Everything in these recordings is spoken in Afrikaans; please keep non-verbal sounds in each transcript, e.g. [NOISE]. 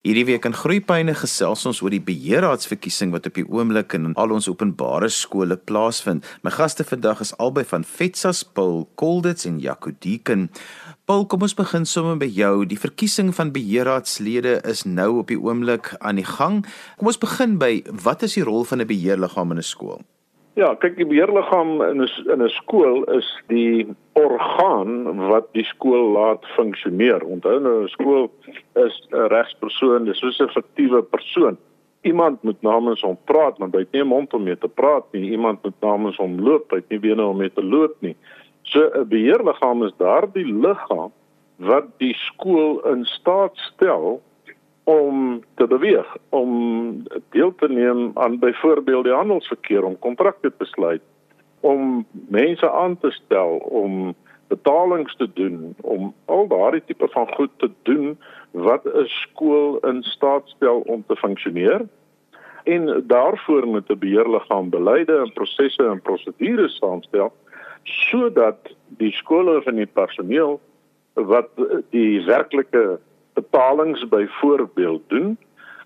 Hierdie week in Groepyne gesels ons oor die beheerraadsverkiesing wat op die oomblik in al ons openbare skole plaasvind. My gaste vandag is albei van FETSAS, Paul Kolditz en Jaco Deeken. Paul, kom ons begin sommer by jou. Die verkiesing van beheerraadslede is nou op die oomblik aan die gang. Kom ons begin by wat is die rol van 'n beheerliggaam in 'n skool? Ja, kyk die beheerliggaam in 'n in 'n skool is die orgaan wat die skool laat funksioneer. Onthou nou 'n skool is 'n regspersoon, dis soos 'n fiktiewe persoon. Iemand moet namens hom praat, want hy het nie 'n mond om mee te praat nie. Iemand moet namens hom loop, hy het nie bene om mee te loop nie. So 'n beheerliggaam is daardie liggaam wat die skool in staat stel om te beweeg, om deel te neem aan byvoorbeeld die handelsverkeer om kontrakte te sluit, om mense aan te stel, om betalings te doen, om al daardie tipe van goed te doen wat 'n skool in staat stel om te funksioneer. En daarvoor moet 'n beheerliggaam beleide en prosesse en prosedures saamstel sodat die skole en die personeel wat die werklike betalings byvoorbeeld doen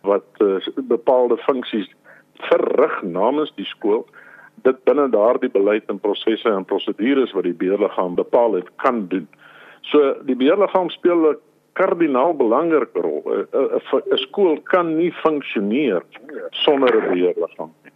wat uh, bepaalde funksies verrig namens die skool dit binne daardie beleid en prosesse en prosedures wat die beheerliggaam bepaal het kan doen. So die beheerliggaam speel 'n kardinaal belangrike rol. 'n Skool kan nie funksioneer sonder 'n beheerliggaam nie.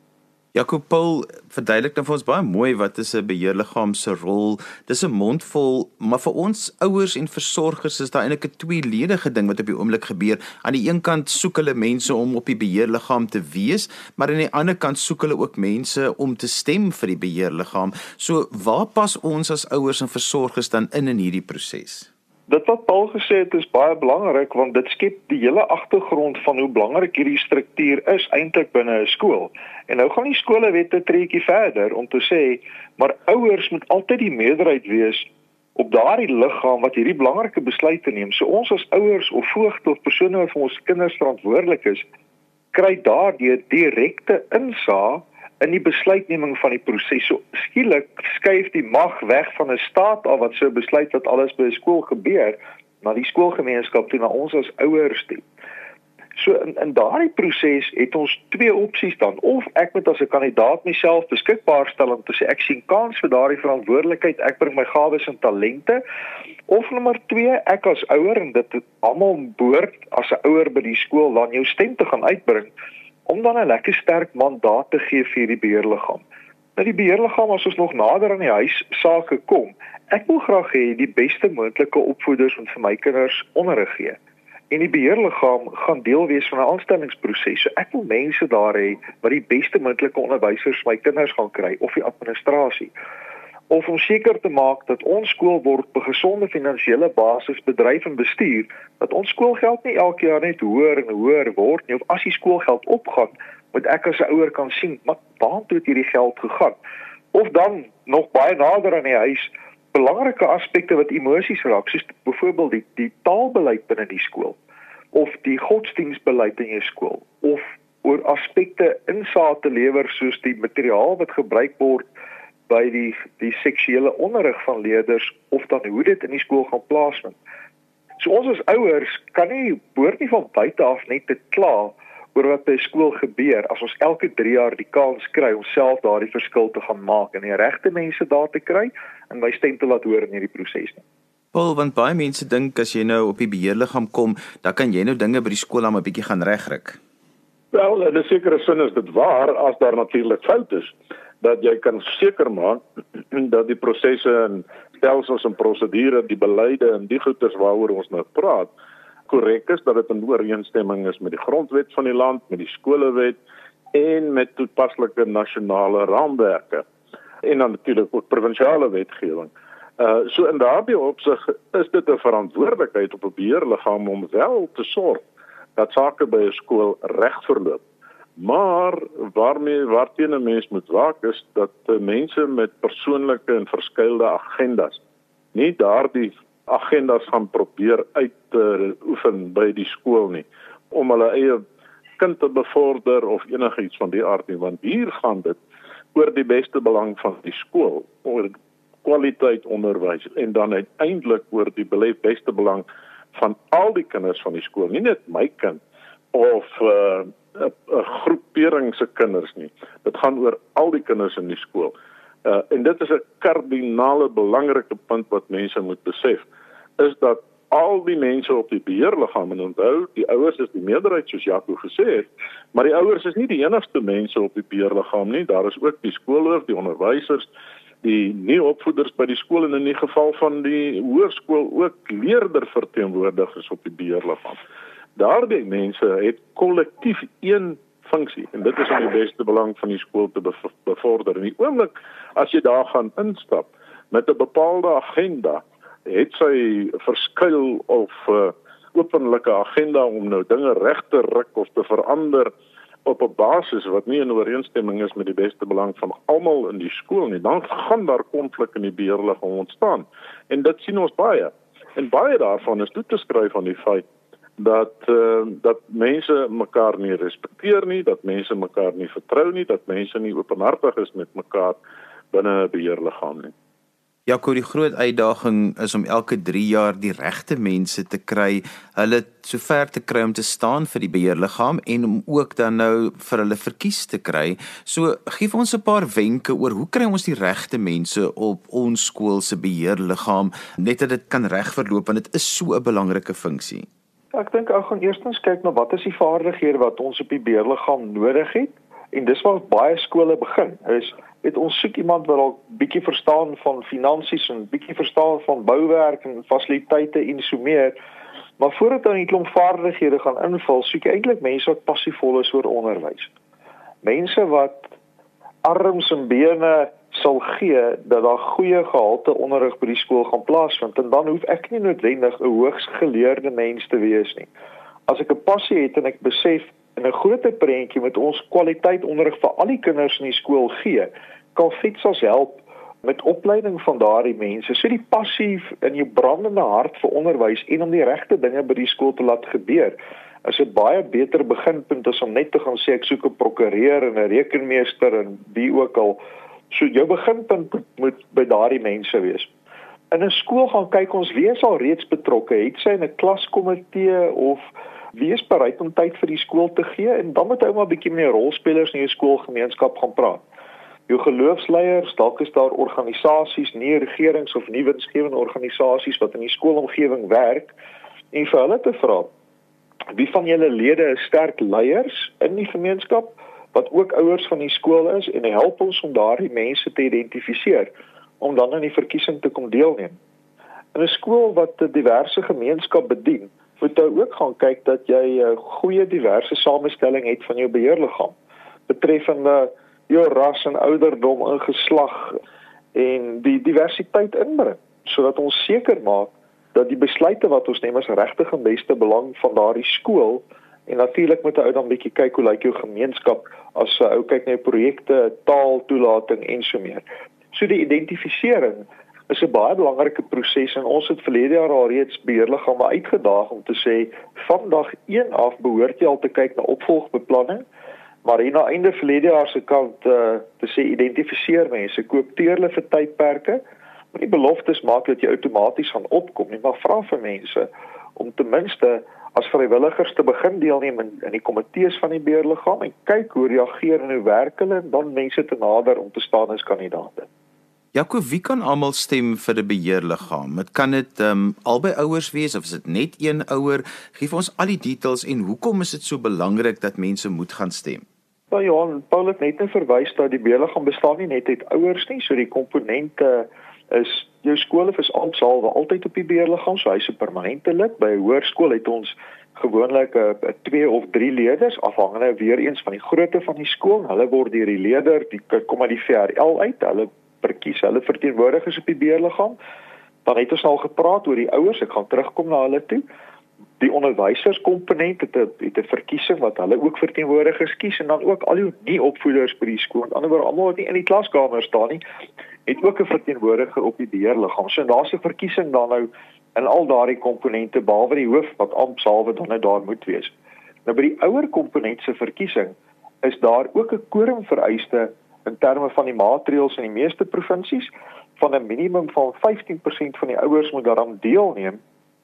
Jakob Paul verduidelik dan vir ons baie mooi wat is 'n beheerliggaam se rol. Dis 'n mondvol, maar vir ons ouers en versorgers is daar eintlik 'n tweeledige ding wat op die oomblik gebeur. Aan die een kant soek hulle mense om op die beheerliggaam te wees, maar aan die ander kant soek hulle ook mense om te stem vir die beheerliggaam. So waar pas ons as ouers en versorgers dan in in hierdie proses? Dit wat Paul gesê het is baie belangrik want dit skep die hele agtergrond van hoe belangrik hierdie struktuur is eintlik binne 'n skool. En nou gaan die skolewet 'n treetjie verder om te sê maar ouers moet altyd die meerderheid wees op daardie liggaam wat hierdie belangrike besluite neem. So ons as ouers of voogte of persone wat vir ons kinders verantwoordelik is, kry daardie direkte insaag in die besluitneming van die proses. So skielik skuif die mag weg van 'n staat af wat so besluit wat alles by 'n skool gebeur na die skoolgemeenskap toe na ons as ouers toe. So in in daardie proses het ons twee opsies dan of ek moet as 'n kandidaat myself beskikbaar stel om te sê ek sien kans vir daardie verantwoordelikheid, ek bring my gawes en talente of nommer 2 ek as ouer en dit almal behoort as 'n ouer by die skool dan jou stem te gaan uitbring om dan 'n lekker sterk mandaat te gee vir die beheerliggaam. Nou die beheerliggaam as ons nog nader aan die huis sake kom, ek wil graag hê die beste moontlike opvoeders moet vir my kinders onderrig gee. En die beheerliggaam gaan deel wees van 'n aanstellingsproses. So ek wil mense daar hê wat die beste moontlike onderwysers vir my kinders gaan kry of die administrasie of om seker te maak dat ons skool word op 'n gesonde finansiële basis bedryf en bestuur, dat ons skoolgeld nie elke jaar net hoër en hoër word nie of as die skoolgeld opgaan, moet ek as 'n ouer kan sien wat waartoe het hierdie geld gegaan. Of dan nog baie nader aan die huis, belangrike aspekte wat emosies raak, soos byvoorbeeld die die taalbeleid binne die skool of die godsdienstbeleid in jou skool of oor aspekte insaag te lewer soos die materiaal wat gebruik word by die die seksuele onderrig van leerders of dan hoe dit in die skool gaan plaasvind. So ons as ouers kan nie behoort nie van buite af net te kla oor wat by skool gebeur as ons elke 3 jaar die kans kry om self daardie verskil te gaan maak en die regte mense daar te kry en my stem te laat hoor in hierdie proses nie. Paul, want baie mense dink as jy nou op die beheerliggaam kom, dan kan jy nou dinge by die skool aan 'n bietjie gaan regryk. Wel, in 'n sekere sin is dit waar as daar natuurlik foute is dat jy kan seker maak [CLEARS THROAT] dat die prosesse en stelsels en prosedures, die beleide en die goeders waaroor ons nou praat, korrek is, dat dit in ooreenstemming is met die grondwet van die land, met die skolewet en met toepaslike nasionale raamwerke en dan natuurlik ook provinsiale wetgewing. Uh so in daardie opsig is dit 'n verantwoordelikheid op 'n beheerliggaam om wel te sorg dat sake by 'n skool reg verloop. Maar waarmee waarteen 'n mens moet waak is dat mense met persoonlike en verskeie agendas nie daardie agendas gaan probeer uit te oefen by die skool nie om hulle eie kind te bevorder of enigiets van die aard nie. Want hier gaan dit oor die beste belang van die skool oor kwaliteit onderwys en dan uiteindelik oor die beleef beste belang van al die kinders van die skool. Nie net my kind of 'n uh, groepering se kinders nie. Dit gaan oor al die kinders in die skool. Uh en dit is 'n kardinale belangrike punt wat mense moet besef is dat al die mense op die beheerliggaam en onthou die ouers is die meerderheid soos Jaco gesê het, maar die ouers is nie die enigste mense op die beheerliggaam nie. Daar is ook die skoolhoof, die onderwysers, die nie opvoeders by die skool en in die geval van die hoërskool ook leerderverteenwoordigers op die beheerliggaam. Daardie mense het kollektief een funksie en dit is om die beste belang van die skool te bevorder. In die oomblik as jy daar gaan instap met 'n bepaalde agenda, het sy verskuil of 'n uh, openlike agenda om nou dinge reg te ruk of te verander op 'n basis wat nie in ooreenstemming is met die beste belang van almal in die skool nie, dan gaan daar konflik in die beheerliggaam ontstaan. En dit sien ons baie. En baie daarvan is toe te skryf aan die feit dat uh, dat mense mekaar nie respekteer nie, dat mense mekaar nie vertrou nie, dat mense nie openhartig is met mekaar binne 'n beheerliggaam nie. Ja, ko die groot uitdaging is om elke 3 jaar die regte mense te kry, hulle sover te kry om te staan vir die beheerliggaam en om ook dan nou vir hulle verkies te kry. So gee ons 'n paar wenke oor hoe kry ons die regte mense op ons skool se beheerliggaam net dat dit kan reg verloop want dit is so 'n belangrike funksie. Ek dink ou gaan eerstens kyk na wat is die vaardighede wat ons op die beheerliggaam nodig het en dis waar baie skole begin. Is het ons soek iemand wat al bietjie verstaan van finansies en bietjie verstaan van bouwerk en fasiliteite en so meer. Maar voordat hy 'n klomp vaardighede gaan invul, soek jy eintlik mense wat passievol is oor onderwys. Mense wat arms en bene sal gee dat daar goeie gehalte onderrig by die skool gaan plaasvind en dan hoef ek nie noodwendig 'n hoogs geleerde mens te wees nie. As ek 'n passie het en ek besef in 'n groter prentjie met ons kwaliteit onderrig vir al die kinders in die skool gee, kan FITSAS help met opleiding van daardie mense. So die passief in jou brandende hart vir onderwys en om die regte dinge by die skool te laat gebeur. Is 'n baie beter beginpunt as om net te gaan sê ek soek 'n prokureur en 'n rekenmeester en wie ook al. So jou beginpunt moet by daardie mense wees. In 'n skool gaan kyk ons wie is al reeds betrokke, het sy in 'n klaskomitee of wees bereid om tyd vir die skool te gee en dan moet ou maar bietjie met die rolspelers in jou skoolgemeenskap gaan praat. Jou geloofsleiers, dalk is daar organisasies, nie regerings of nie winsgewende organisasies wat in die skoolomgewing werk en vir hulle te vra wie van julle lede is sterk leiers in die gemeenskap wat ook ouers van die skool is en help ons om daardie mense te identifiseer om dan aan die verkiesing te kom deelneem. In 'n skool wat 'n diverse gemeenskap bedien, moet jy ook gaan kyk dat jy 'n goeie diverse samestelling het van jou beheerliggaam betreffende jou ras en ouderdom en geslag en die diversiteit inbring sodat ons seker maak dat die besluite wat ons neem is regtig in beste belang van daardie skool en natuurlik moet 'n ou dan bietjie kyk hoe lyk jou gemeenskap as 'n ou kyk na projekte, taal, toelating en so meer. So die identifisering is 'n baie belangrike proses en ons het verlede jaar al reeds beheerliggame uitgedaag om te sê van dag 1 af behoort jy al te kyk na opvolgbeplanning maar hier na einde verlede jaar se kant uh, te sê identifiseer mense koop teerle vir tydperke maar die beloftes maak dat jy outomaties gaan opkom nie maar vra vir mense om ten minste as vrywilligers te begin deelneem in, in die komitees van die beheerliggaam en kyk hoe reageer en hoe werk hulle en dan mense te nader om te staan as kandidaate Jaco, wie kan almal stem vir 'n beheerliggaam? Dit kan dit ehm um, albei ouers wees of is dit net een ouer? Gee vir ons al die details en hoekom is dit so belangrik dat mense moet gaan stem? Nou ja, Paul het net verwys dat die beheerliggaam bestaan nie net uit ouers nie, so die komponente is jou skool of is alsalwe altyd op die beheerliggaam, so hy's 'n permanente lid. By hoërskool het ons gewoonlik 'n uh, twee of drie leerders afhangende weer eens van die grootte van die skool. Hulle word deur die leier, die kom uit die VRL uit. Hulle verkies hulle verteenwoordigers op die beheerliggaam. Dan het ons al gepraat oor die ouers, ek gaan terugkom na hulle toe. Die onderwyserskomponent het 'n het 'n verkiesing wat hulle ook verteenwoordigers kies en dan ook al die nie opvoeders by die skool. Aan die ander woord almal wat nie in die klaskamer staan nie, het ook 'n verteenwoordiger op die beheerliggaam. So daar's 'n verkiesing dan nou in al daardie komponente behalwe die hoof wat amptsalwe dan net daar moet wees. Nou by die ouer komponent se verkiesing is daar ook 'n quorum vereiste in terme van die maatreëls in die meeste provinsies van 'n minimum van 15% van die ouers moet daaraan deelneem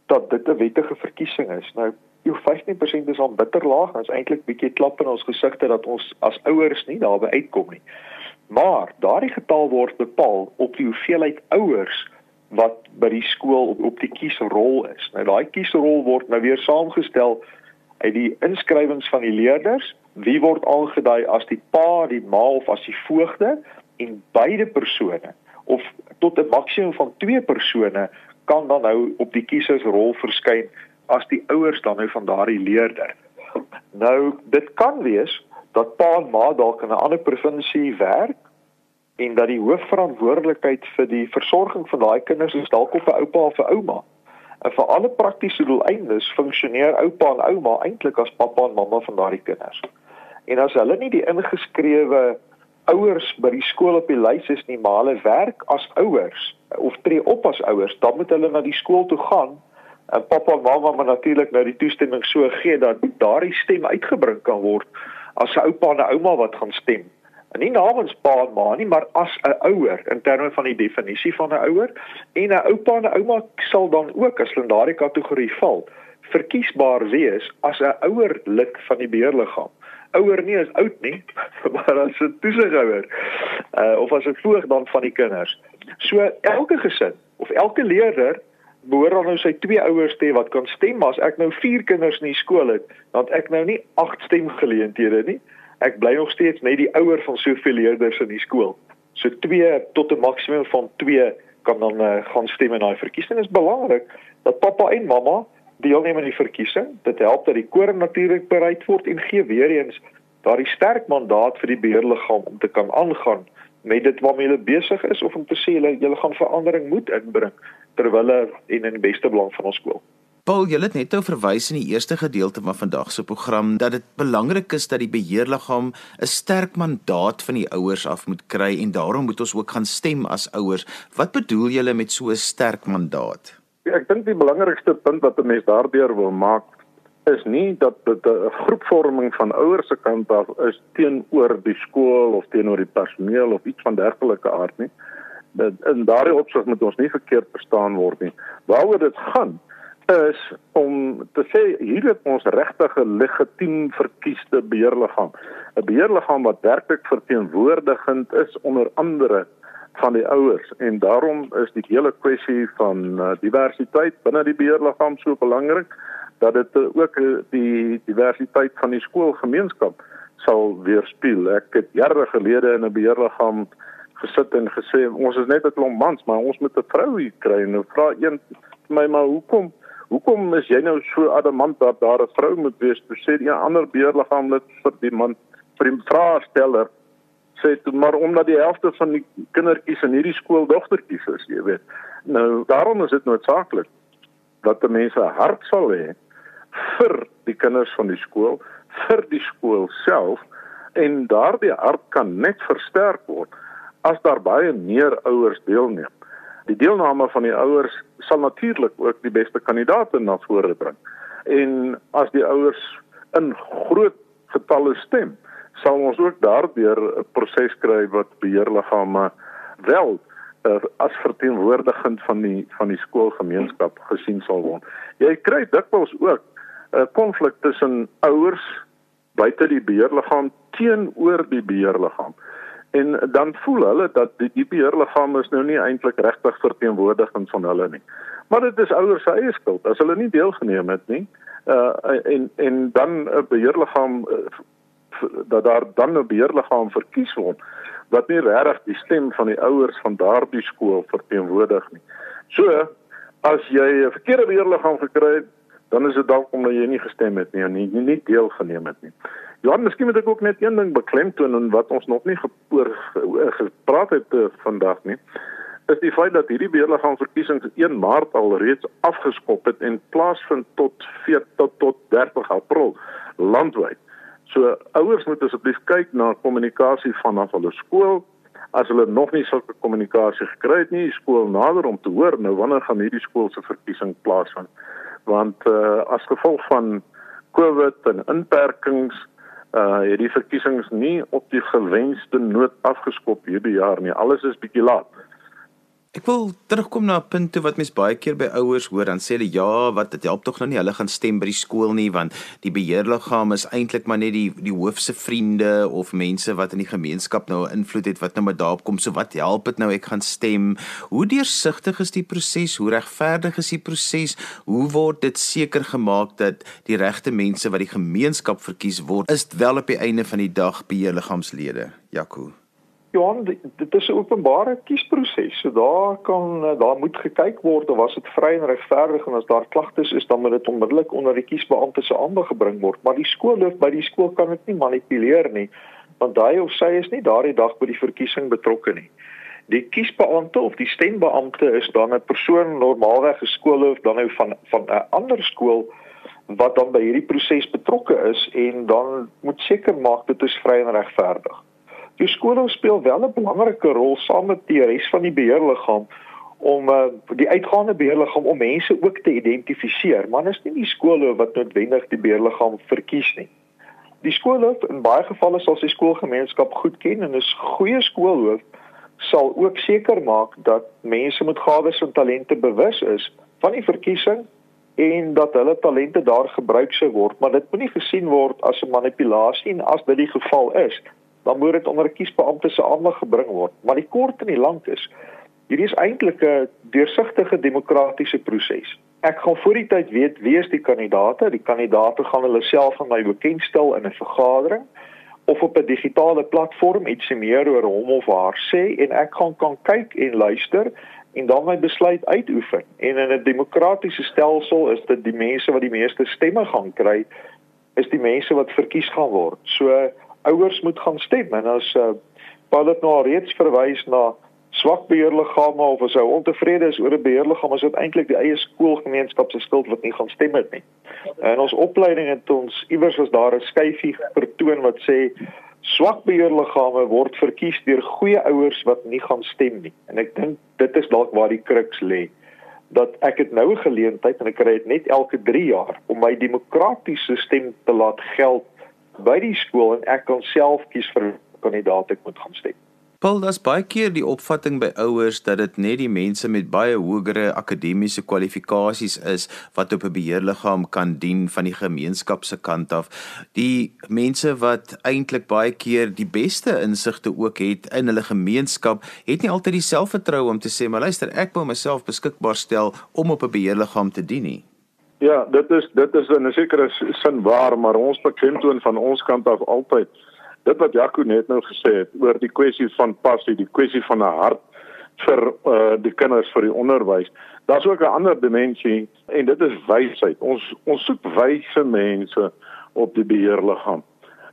dat dit 'n wettige verkiesing is. Nou jou 15% is al bitter laag. Dit is eintlik bietjie klap in ons gesigte dat ons as ouers nie daarby uitkom nie. Maar daardie getal word bepaal op die hoeveelheid ouers wat by die skool op, op die kiesrol is. Nou daai kiesrol word nou weer saamgestel uit die inskrywings van die leerders, wie word aangedui as die pa, die ma of as die voogde en beide persone of tot 'n maksimum van 2 persone kan dan nou op die kiesersrol verskyn as die ouers dan nou van daardie leerder. Nou dit kan wees dat pa en ma dalk in 'n ander provinsie werk en dat die hoofverantwoordelikheid vir die versorging van daai kinders is dalk op 'n oupa of 'n ouma. En vir alle praktiese doeleindes funksioneer oupa en ouma eintlik as pappa en mamma van daardie kinders. En as hulle nie die ingeskrewe ouers by die skool op die lys is nie, maar hulle werk as ouers of tree op as ouers, dan moet hulle na die skool toe gaan en pappa en mamma moet natuurlik nou die toestemming so gee dat daardie stem uitgebring kan word as 'n oupa en 'n ouma wat gaan stem nie namens pa en ma nie, maar as 'n ouer in terme van die definisie van 'n ouer en 'n oupa en 'n ouma sal dan ook as hulle in daardie kategorie val, verkiesbaar wees as 'n ouer lid van die beheerliggaam. Ouer nie is oud nie, [LAUGHS] maar as 'n toesighouer uh, of as 'n voog dan van die kinders. So elke gesin of elke leerder behoort dan nou sy twee ouers te wat kan stem, maar as ek nou vier kinders in die skool het, dan het ek nou nie agt stemgeleenthede nie ek bly nog steeds net die ouer van soveel leerders in die skool. So 2 tot 'n maksimum van 2 kan dan uh, gaan stem in daai verkiesing. Dit is belangrik dat pappa en mamma deelneem aan die verkiesing. Dit help dat die koor natuurlik bereid word en gee weer eens daardie sterk mandaat vir die beheerliggaam om te kan aangaan met dit waarmee hulle besig is of om te sê hulle hulle gaan verandering moet inbring terwyl hulle en in die beste belang van ons skool. Paul, jy het net nou verwys in die eerste gedeelte van vandag se program dat dit belangrik is dat die beheerliggaam 'n sterk mandaat van die ouers af moet kry en daarom moet ons ook gaan stem as ouers. Wat bedoel jy met so 'n sterk mandaat? Ja, ek dink die belangrikste punt wat 'n mens daardeur wil maak is nie dat dit 'n groepvorming van ouers se kant af is teenoor die skool of teenoor die personeel of iets van dergelike aard nie. Dat in daardie opsig moet ons nie verkeerd verstaan word nie. Waaroor dit gaan is om te sê hier het ons regtig 'n legitiem verkiesde beheerliggaam. 'n Beheerliggaam wat werklik verteenwoordigend is onder andere van die ouers en daarom is die hele kwessie van uh, diversiteit binne die beheerliggaam so belangrik dat dit uh, ook uh, die diversiteit van die skoolgemeenskap sal weerspieël. Ek het jare gelede in 'n beheerliggaam gesit en gesê ons is net 'n klomp mans, maar ons moet 'n vrou hier kry. En nou vra een my maar hoekom Hoekom is jy nou so adamant dat daar 'n vrou moet wees? Toe sê die ander beheerliggaam lid vir die man vir die vraesteller sê toe maar omdat die helfte van die kindertjies in hierdie skool dogtertjies is, jy weet. Nou daarom is dit noodsaaklik dat die mense hart sal hê vir die kinders van die skool, vir die skool self en daardie hart kan net versterk word as daar baie meer ouers deelneem. Die deelname van die ouers sal natuurlik ook die beste kandidaate na vore bring. En as die ouers in groot getalle stem, sal ons ook daardeur 'n proses kry wat beheerliggame wel uh, as verteenwoordigend van die van die skoolgemeenskap gesien sal word. Jy kry dikwels ook 'n uh, konflik tussen ouers buite die beheerliggaam teenoor die beheerliggaam en dan voel hulle dat die, die beheerliggaam is nou nie eintlik regtig verteenwoordigend van hulle nie. Maar dit is ouers se eie skuld as hulle nie deelgeneem het nie. Uh en en dan 'n beheerliggaam uh, dat daar dan 'n beheerliggaam verkies word wat nie regtig die stem van die ouers van daardie skool verteenwoordig nie. So as jy 'n verkeerde beheerliggaam gekry het, dan is dit dalk omdat jy nie gestem het nie en nie, nie deelgeneem het nie. Ja, miskien moet ek ook net een ding beklemtoon en wat ons nog nie geoor gepraat het uh, vandag nie. Is die feit dat hierdie beheerliggaam verkiesings 1 Maart al reeds afgeskop het en plaasvind tot 4 tot tot 30 April landwyd. So ouers moet asseblief kyk na kommunikasie vanaf hulle skool. As hulle nog nie sulke kommunikasie gekry het nie, skool nader om te hoor nou wanneer gaan hierdie skool se verkiesing plaasvind. Want uh as gevolg van COVID en inperkings uh het die verkiesings nie op die gewenste noot afgeskop hierdie jaar nie. Alles is bietjie laat. Ek wil terugkom na 'n punt toe wat mens baie keer by ouers hoor dan sê hulle ja, wat dit help tog nou nie hulle gaan stem by die skool nie want die beheerliggaam is eintlik maar net die die hoof se vriende of mense wat in die gemeenskap nou 'n invloed het wat nou maar daarop kom. So wat help dit nou ek gaan stem? Hoe deursigtig is die proses? Hoe regverdig is die proses? Hoe word dit seker gemaak dat die regte mense wat die gemeenskap verkies word, is wel op die einde van die dag beheerliggaamslede? Jaco Johan, dit is 'n openbare kiesproses. So daar kan eh, daar moet gekyk word of was dit vry en regverdig en as daar klagtes is, dan moet dit onmiddellik onder die kiesbeampte se aandag gebring word. Maar die skoolloof by die skool kan dit nie manipuleer nie, want hy of sy is nie daardie dag by die verkiesing betrokke nie. Die kiesbeampte of die stembeampte is dan 'n persoon normaalweg 'n skoolloof dan nou van van 'n ander skool wat dan by hierdie proses betrokke is en dan moet seker maak dit is vry en regverdig. Die skole speel wel 'n belangrike rol saam met die res van die beheerliggaam om uh, die uitgaande beheerliggaam om mense ook te identifiseer, maar dit is nie die skole wat noodwendig die beheerliggaam verkies nie. Die skoolhoof in baie gevalle sal sy skoolgemeenskap goed ken en 'n goeie skoolhoof sal ook seker maak dat mense met gawes en talente bewus is van die verkiesing en dat hulle talente daar gebruik sou word, maar dit moenie gesien word as 'n manipulasie en as dit die geval is, dan moet dit onder 'n kiesbeampte se aandag gebring word. Maar die kort en die lank is hierdie is eintlik 'n deursigtige demokratiese proses. Ek gaan voor die tyd weet wie is die kandidaate. Die kandidaate gaan hulle self aan my bekendstel in 'n vergadering of op 'n digitale platform ietsie meer oor hom of haar sê en ek gaan kan kyk en luister en dan my besluit uitoefen. En in 'n demokratiese stelsel is dit die mense wat die meeste stemme gaan kry is die mense wat verkies gaan word. So ouers moet gaan stem en as uh, Paul het nou reeds verwys na swak beheerliggame of as hy ontevrede is oor 'n beheerliggaam is dit eintlik die eie skoolgemeenskap se skuld wat nie gaan stem het nie. En ons opleiding het ons iewers was daar 'n skyfie vertoon wat sê swak beheerliggame word verkies deur goeie ouers wat nie gaan stem nie. En ek dink dit is dalk waar die kruks lê dat ek het nou 'n geleentheid en ek kry dit net elke 3 jaar om my demokratiese stem te laat geld by die skool en ek kan self kies vir kandidaat ek moet gaan stem. Paul, daar's baie keer die opvatting by ouers dat dit net die mense met baie hogere akademiese kwalifikasies is wat op 'n beheerliggaam kan dien van die gemeenskap se kant af. Die mense wat eintlik baie keer die beste insigte ook het in hulle gemeenskap, het nie altyd die selfvertroue om te sê, "Maar luister, ek wil myself beskikbaar stel om op 'n beheerliggaam te dien nie." Ja, dit is dit is in 'n sekere sin waar, maar ons beklemtoon van ons kant af altyd dit wat Jaco net nou gesê het oor die kwessie van passie, die kwessie van 'n hart vir uh die kinders vir die onderwys. Daar's ook 'n ander dimensie en dit is wysheid. Ons ons soek wyse mense op die beheerliggaam.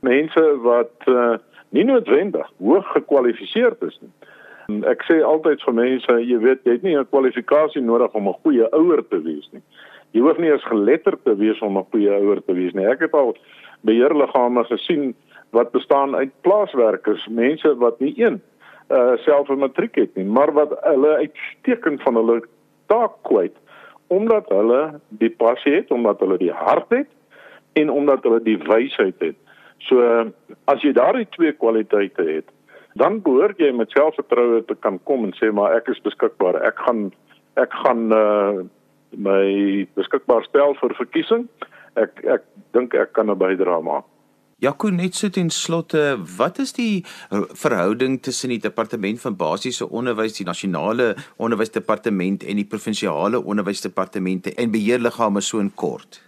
Mense wat uh nie noodwendig hoog gekwalifiseerd is nie. Ek sê altyd vir mense, jy weet, jy het nie 'n kwalifikasie nodig om 'n goeie ouer te wees nie. Jy hoef nie eens geletterd te wees om 'n goeie ouer te wees nie. Ek het al beheerliggame gesien wat bestaan uit plaaswerkers, mense wat nie een uh self 'n matriek het nie, maar wat hulle uitstekend van hulle taak kwyt omdat hulle die passie het, omdat hulle die hart het en omdat hulle die wysheid het. So as jy daardie twee kwaliteite het, dan behoort jy met selfvertroue te kan kom en sê maar ek is beskikbaar. Ek gaan ek gaan uh my beskikbaar stel vir verkiesing. Ek ek dink ek kan 'n bydrae maak. Jaco net so ten slotte, wat is die verhouding tussen die departement van basiese onderwys, die nasionale onderwysdepartement en die provinsiale onderwysdepartemente en beheerliggame so in kort?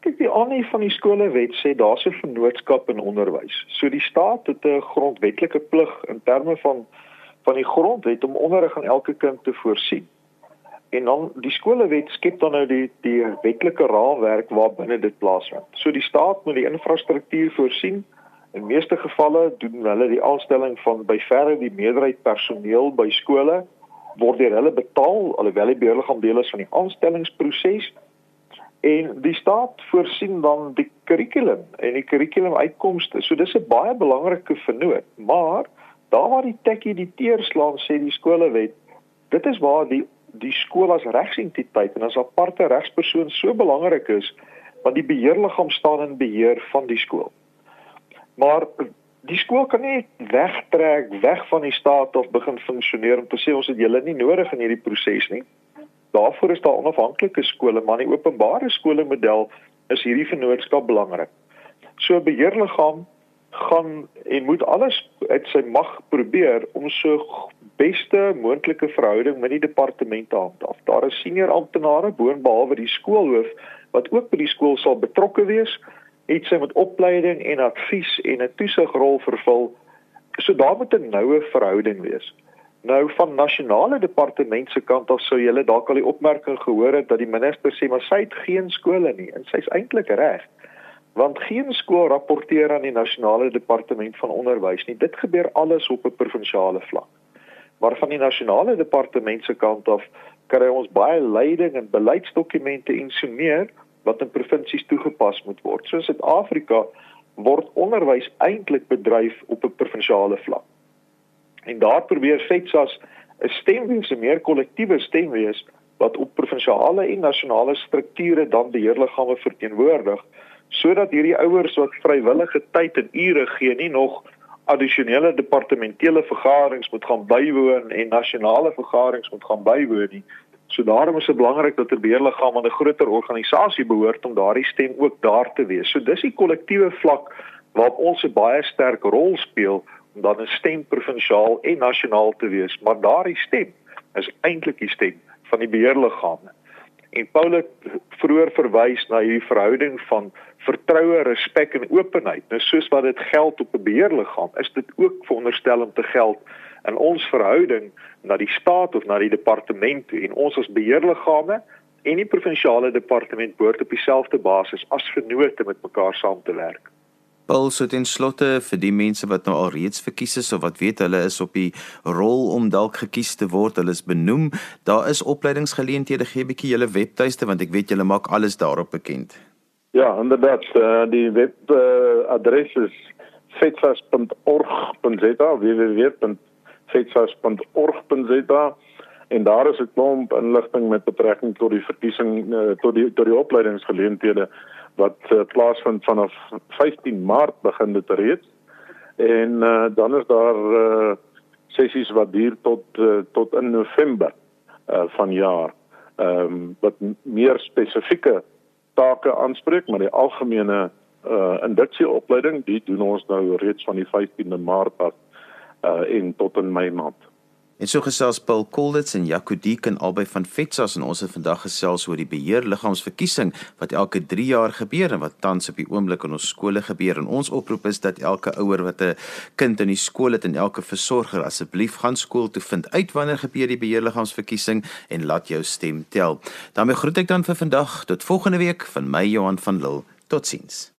Kyk, die aanhef van die skolewet sê daar's 'n vennootskap in onderwys. So die staat het 'n grondwetlike plig in terme van van die grondwet om onderrig aan elke kind te voorsien. En dan die skolewet skep dan nou die die wetlike raamwerk waarbinne dit plaasvind. So die staat moet die infrastruktuur voorsien. In meeste gevalle doen hulle die aanstelling van by verre die meerderheid personeel by skole word deur hulle betaal alhoewel die beheerliggaam deel is van die aanstellingsproses. En die staat voorsien dan die kurrikulum en die kurrikulum uitkomste. So dis 'n baie belangrike vennoot, maar daar waar die tekkie die teerslaan sê die skolewet, dit is waar die die skool as regsentiteit en as aparte regspersoon so belangrik is want die beheerliggaam staan in beheer van die skool. Maar die skool kan nie wegtrek weg van die staat of begin funksioneer om te sê ons het julle nie nodig in hierdie proses nie. Daarvoor is daar onafhanklike skole, maar die openbare skole model is hierdie vennootskap belangrik. So 'n beheerliggaam gaan en moet alles uit sy mag probeer om so beste moontlike verhouding met die departement te handhaaf. Daar is senior amptenare boonbehalwe die skoolhoof wat ook by die skool sal betrokke wees, het sy met opleiding en advies en 'n toesigrol vervul. So daar moet 'n noue verhouding wees. Nou van nasionale departement se kant af sou julle dalk al die opmerking gehoor het dat die minister sê maar sy het geen skole nie en sy's eintlik reg want geen skool rapporteer aan die nasionale departement van onderwys nie. Dit gebeur alles op 'n provinsiale vlak. Maar van die nasionale departement se kant af kry ons baie leiding en beleidsdokumente en so meer wat in provinsies toegepas moet word. So in Suid-Afrika word onderwys eintlik bedryf op 'n provinsiale vlak. En daar probeer FETSAS 'n stem wees, 'n meer kollektiewe stem wees wat op provinsiale en nasionale strukture dan beheerliggame verteenwoordig sodat hierdie ouers wat vrywillige tyd en ure gee nie nog addisionele departementele vergaderings moet gaan bywoon en nasionale vergaderings moet gaan bywoon nie. So daarom is dit belangrik dat 'n beheerliggaam aan 'n groter organisasie behoort om daardie stem ook daar te wees. So dis die kollektiewe vlak waarop ons 'n baie sterk rol speel om dan 'n stem provinsiaal en nasionaal te wees, maar daardie stem is eintlik die stem van die beheerliggame. En Paul het vroeër verwys na hierdie verhouding van vertroue, respek en openheid. Nou soos wat dit geld op 'n beheerliggaam, is dit ook veronderstel om te geld in ons verhouding na die staat of na die departement toe. En ons as beheerliggame en die provinsiale departement behoort op dieselfde basis as vennote met mekaar saam te werk. Paul so ten slotte vir die mense wat nou al reeds verkies is of wat weet hulle is op die rol om dalk gekies te word, hulle is benoem, daar is opleidingsgeleenthede gee 'n bietjie julle webtuiste want ek weet julle maak alles daarop bekend. Ja, inderdaad, uh, die webadres uh, is fetsas.org.za www.fetsas.org.za en daar is 'n klomp inligting met betrekking tot die verkiesing uh, tot die tot die opleidingsgeleenthede wat uh, plaasvind vanaf 15 Maart begin dit reeds. En uh, dan is daar uh, sessies wat duur tot uh, tot in November uh, van jaar. Ehm um, wat meer spesifieke take aanspreek, maar die algemene uh induksie opleiding, die doen ons nou reeds van die 15de Maart af uh en tot in Mei maand. En so gesels Paul Kolditz en Jaco Deeken albei van FETSAS en ons het vandag gesels oor die beheer liggaamsverkiesing wat elke 3 jaar gebeur en wat tans op die oomblik in ons skole gebeur. En ons oproep is dat elke ouer wat 'n kind in die skool het en elke versorger asseblief gaan skool toe vind uit wanneer gebeur die beheer liggaamsverkiesing en laat jou stem tel. daarmee groet ek dan vir vandag tot volgende week van my Johan van Lille. Totsiens.